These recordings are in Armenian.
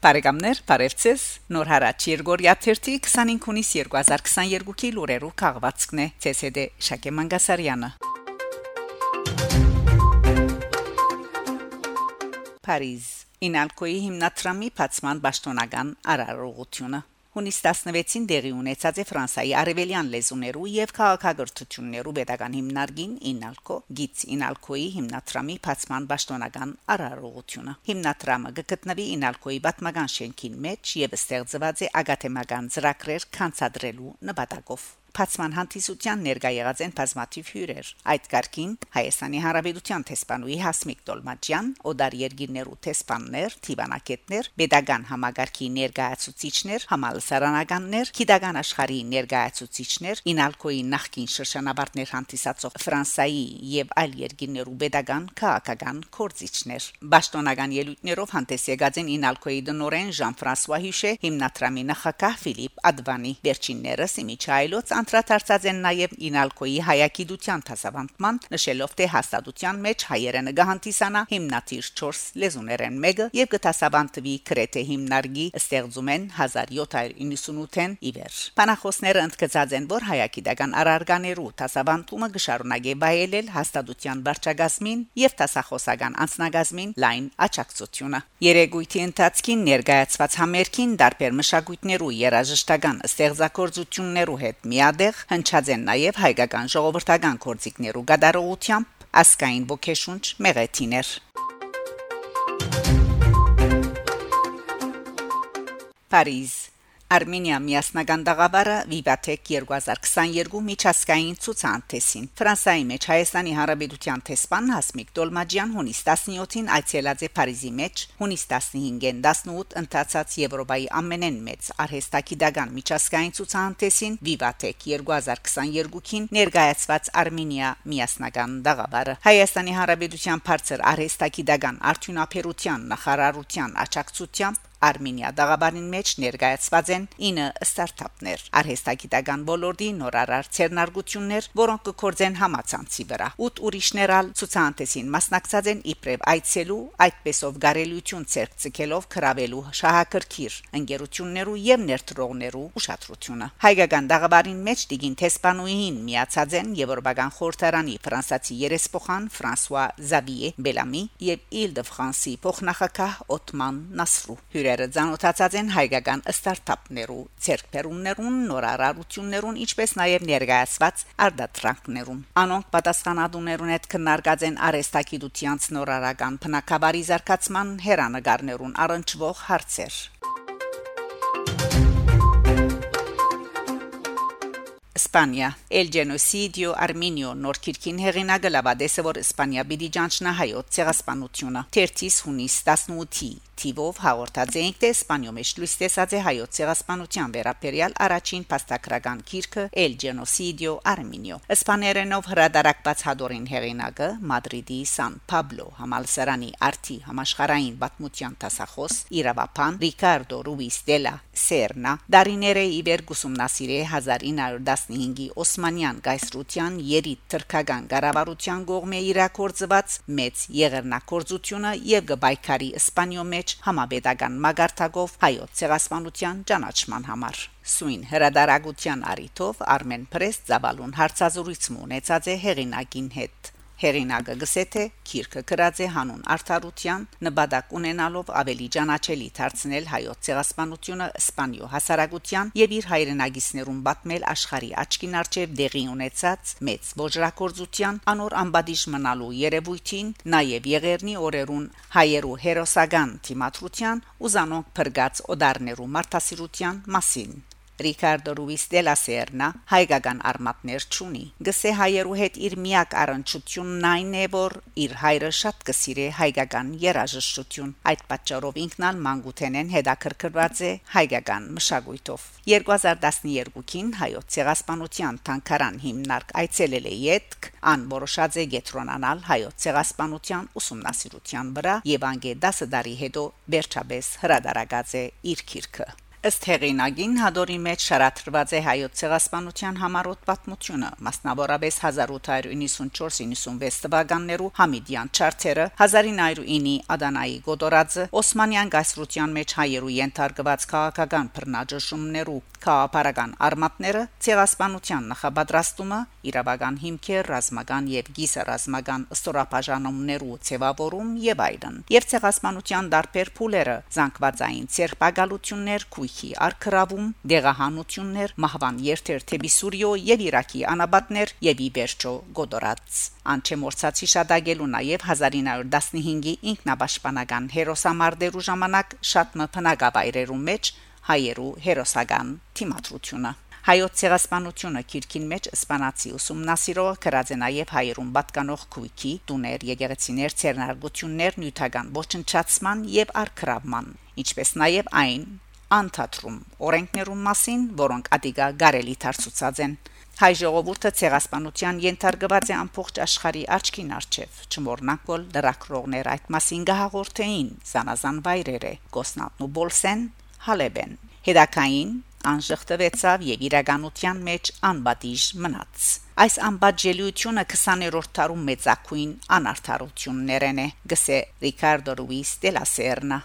Բարեկամներ, բարևձեզ։ Նոր հարաճ Երգորիա 25 հունիս 2022-ի լուրերով քաղվածքն է ՑՍԴ Շակե Մանգասարյանը։ Փարիզ Ինալկոյի հիմնադրամի բացման պաշտոնական արարողությունը Հունիս 16-ին դեղի ունեցած է Ֆրանսայի արևելյան լեզուներու եւ քաղաքագործություններու pedagogan հիմնարկին Ինալկո գից Ինալկոյի հիմնադրամի բացման պաշտոնական արարողությունը հիմնադրամը գտնվի Ինալկոյի պատմական շենքին մեջ եւ ստեղծված է ագաթեմական ծրագրեր կանցադրելու նպատակով Փացման հանդիսության ներկա եղած են բազմաթիվ հյուրեր։ Այդ կարգին Հայաստանի Հանրապետության տեսփանուի Հասմիկ Տոլմաջյան, Օդար Երգիրներու տեսփաններ, Տիվանակետներ, Պետական համագարքի ներկայացուցիչներ, համալսարանականներ, Քիդական աշխարհի ներկայացուցիչներ, Ինալկոյի նախկին շրջանաբարտներ հանդիսացող Ֆրանսայի եւ այլ երկիրներու Պետական քաղաքական կորզիչներ։ Պաշտոնական ելույթներով հանդես եկած են Ինալկոյի դնորեն Ժան-Ֆրանսուଆ Հյուշե, հիմնադրամի նախագահ Ֆիլիպ Ադվանի, Վերջիններս Իմիչայլոց անդրադարձած են նաև Ինալկոյի հայագիտության դասավանդման, նշելով թե հաստատության մեջ հայերը նգահանտիսանա հիմնադիր 4 լեզուներեն մեկը եւ կտասավանդվի քրեթե հիմնարկի ստեղծում են 1798-ին իվեր։ Փանախոսները ընդգծած են, որ հայագիտական արարկաներու դասավանդումը գշարունակե բայելել հաստատության վարչագազմին եւ դասախոսական անձնագազմին լայն աճակցությունը։ Երեգույթի ընթացքին ներկայացված համերգին դարբեր մշակույթներու երաժշտական ստեղծագործություններու հետ միա Այնտեղ հնչած են նաև հայկական ժողովրդական կորցիկներու գդարողությամբ ասկային ոգեշունչ մեղեթիներ Փարիզ Արմենիա միասնական դաղաբարը Vivatech 2022 միջազգային ցուցանտեսին Ֆրանսայի մեջ Հայաստանի Հանրապետության տեսփան Հասմիկ Տոլմաջյան հունիս 17-ին այցելած է Փարիզի մեջ հունիս 15-ին 18 ընթացած Եվրոպայի ամենեն մեծ արհեստագիտական միջազգային ցուցանտեսին Vivatech 2022-ին ներկայացված Արմենիա միասնական դաղաբարը Հայաստանի Հանրապետության բարձր արհեստագիտական արդյունաբերության նախարարության աջակցությամբ Արմենիա դաղաբանին մեջ ներկայացված են 9 ստարտափներ արհեստագիտական ոլորտի նորարար ցերնարգություններ որոնք կկործեն համացանցի վրա 8 ուրիշներ ալ ցուցանտեսին մասնակցած են իբրև այցելու այդպեսով գարելություն ցերծկելով կրավելու շահակրքիր ընկերություններու եւ ներդրողներու ուշադրությունը հայկական դաղաբանին մեջ դիգին տեսփանուին միացած են եվրոպական խորհրդարանի ֆրանսացի երեսփոխան Ֆրանսուয়া Զավիե Բելամի եւ Իլ-դե-Ֆրանսի փոխնախագահ Օտման Նասրու հյուրեր Քրերը ցանոթացած են հայկական ստարտափներու, ցերկբերումներուն, նորարարություններուն, ինչպես նաև ներկայացված արդատրակներուն։ Անոնք պատասխանատուներուն հետ քննարկած են արեստակիդությանց նորարարական բնակավարի զարգացման հերանեկարներուն առնչվող հարցեր։ Իսպանիա. El genocidio armenio նորքիրքին հեղինակը լավադեսը որ Իսպանիա բիդի ճանչնա հայոց ցեղասպանությունը 30 հունիս 18-ի թիվով հաղորդած էինք թե Իսպանիո մեջ լույս տեսած է հայոց ցեղասպանության վերաբերյալ առաջին փաստագրական գիրքը El genocidio armenio Իսպաներենով հրադարակված հադորին հեղինակը Մադրիդի Սան Պաբլո համալսարանի արտի համաշխարային պատմության տասախոս Իրավապան Ռիկարդո Ռուիս դելա Սերնա դարիները իվեր գուսումնասիրե 1915-ի Օսմանյան գայսրության երիտ թրքական կառավարության կողմէ իրակորձված մեծ եղերնակորձությունը եւ գբայքարի Իսպանիո մեջ մեջ համաբեդական մագարտակով հայոց ցեղասպանության ճանաչման համար Սույն հրադարագության արիթով Armen Press ծավալուն հարցազրույց ունեցած է հեղինակին հետ Հերինագը գսե թե քիրքը գրած է հանուն արդարության նպատակ ունենալով ավելի ճանաչելի դարձնել հայոց ցեղասպանությունը Իսպանիո հասարակության եւ իր հայրենագիսներուն պատմել աշխարի աչքին արչեւ դեղի ունեցած մեծ ոչրակորձության անոր ամբադիժ մնալու երևույթին նաեւ եղերնի օրերուն հայերու հերոսական թիմատրության ու զանոնք փրկած օդարներու մարդասիրության մասին Ռիկարդո Ռուիս դե լա Սերնա հայկական արմատներ ճունի։ Գսե հայերու հետ իր միակ առնչությունն այն է, որ իր հայրը շատ կսիրե հայկական երաժշտություն։ Այդ պատճառով ինքնալ մանկութենեն հետաքրքրված է հայկական մշակույթով։ 2012-ին հայոց ցեղասպանության թանկարան հիմնարկ այցելել է յետք ան որոշած է գետրոնանալ հայոց ցեղասպանության ուսումնասիրության վրա եւ անգե 10 տարի հետո վերջապես հրադարագած է իր քիրքը Ըստ հեղինակին հադորի մեջ շարադրված է հայոց ցեղասպանության համառոտ պատմությունը, մասնավորապես 1894-96 թվականներու Համիդյան չարթերը, 1909-ի Ադանայի Գոդորաձը, Օսմանյան գայսրության մեջ հայերու ենթարկված քաղաքական բռնաճշումներու քաղաքական արմատները, ցեղասպանության նախապատրաստումը, իրավական հիմքեր, ռազմական եւ գիսառազմական ստորապաժանումներու ցևավորում եւ այլն։ Եվ ցեղասպանության դարբեր փուլերը, զանգվածային ցերպակալություններ, քույքի արքրավում, դեղահանություններ, մահվան երթեր թեպի Սուրիո եւ Իրաքի անաբատներ եւ իբերջո Գոդորաց։ Անչեմորցացի շադագելու նաեւ 1915-ի ինքնաբաշխանական հերոսամարտերու ժամանակ շատ մփնակավայրերու մեջ հայերու հերոսական թիմատրությունը Հայոց ցեղասպանությունը քիրքին մեջ իսպանացի ուսումնասիրողը գրած է նաև հայերուն պատկանող քույքի, տուներ, եկեղեցիներ, ցերնարգություններ, նյութական ոչնչացման եւ արքրավման, ինչպես նաև այն անդատրում օրենքներուն մասին, որոնք ադիգա գարելի դարձուցած են Հայ ժողովուրդը ցեղասպանության ենթարկված է ամբողջ աշխարհի աչքին արչև չմորնակոլ դրակրողներ այդ մասին գահաղորդեին զանազան վայրերը Կոսնատնու Բոլսեն Հալեբեն Հետակային անժխտվեցավ եւ իրականության մեջ անբադիժ մնաց այս անբաժելիությունը 20-րդ դարում մեծակույն անարթարություններն է գսե Ռիկարդո Ռուիս դե լա Սերնա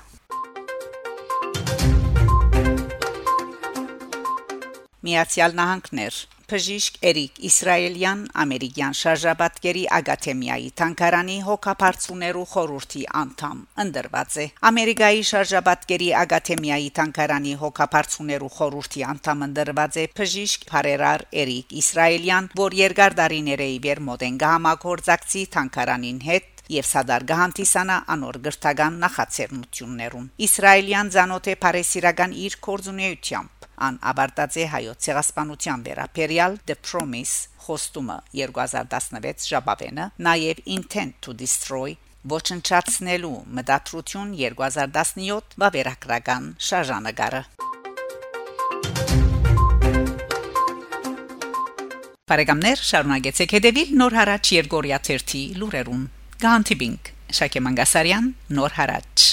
Միացյալ Նահանգներ Բժիշկ Էրիկ Իսրայելյան ամերիկյան շարժաբատկերի ակադեմիայի Թանկարանի հոգապարծուներու խորհրդի անդամ ընդրված է. Ամերիկայի շարժաբատկերի ակադեմիայի Թանկարանի հոգապարծուներու խորհրդի անդամ ընդրված է բժիշկ Փարերար Էրիկ Իսրայելյան որ երկար դարիներ է իբեր մոդեն գահամագործակցի Թանկարանին հետ եւ սադար գահանտիսանա անոր գրթական նախաձեռնություններում Իսրայելյան ցանոթ է Փարեսիրական իր կորձունեությամբ ան աբարտացե հայոց ցեղասպանության վերապերյալ The Promise խոստումը 2016 ժաբավենը նաև Intent to Destroy ոչնչացնելու մտադրություն 2017 վավերագրական շարժանագարը Բարեկամներ շարունակեցեք հետևել Նոր հարաճ Երգորիա 1 լուրերուն Գանտիբինգ Շակե Մանգասարյան Նոր հարաճ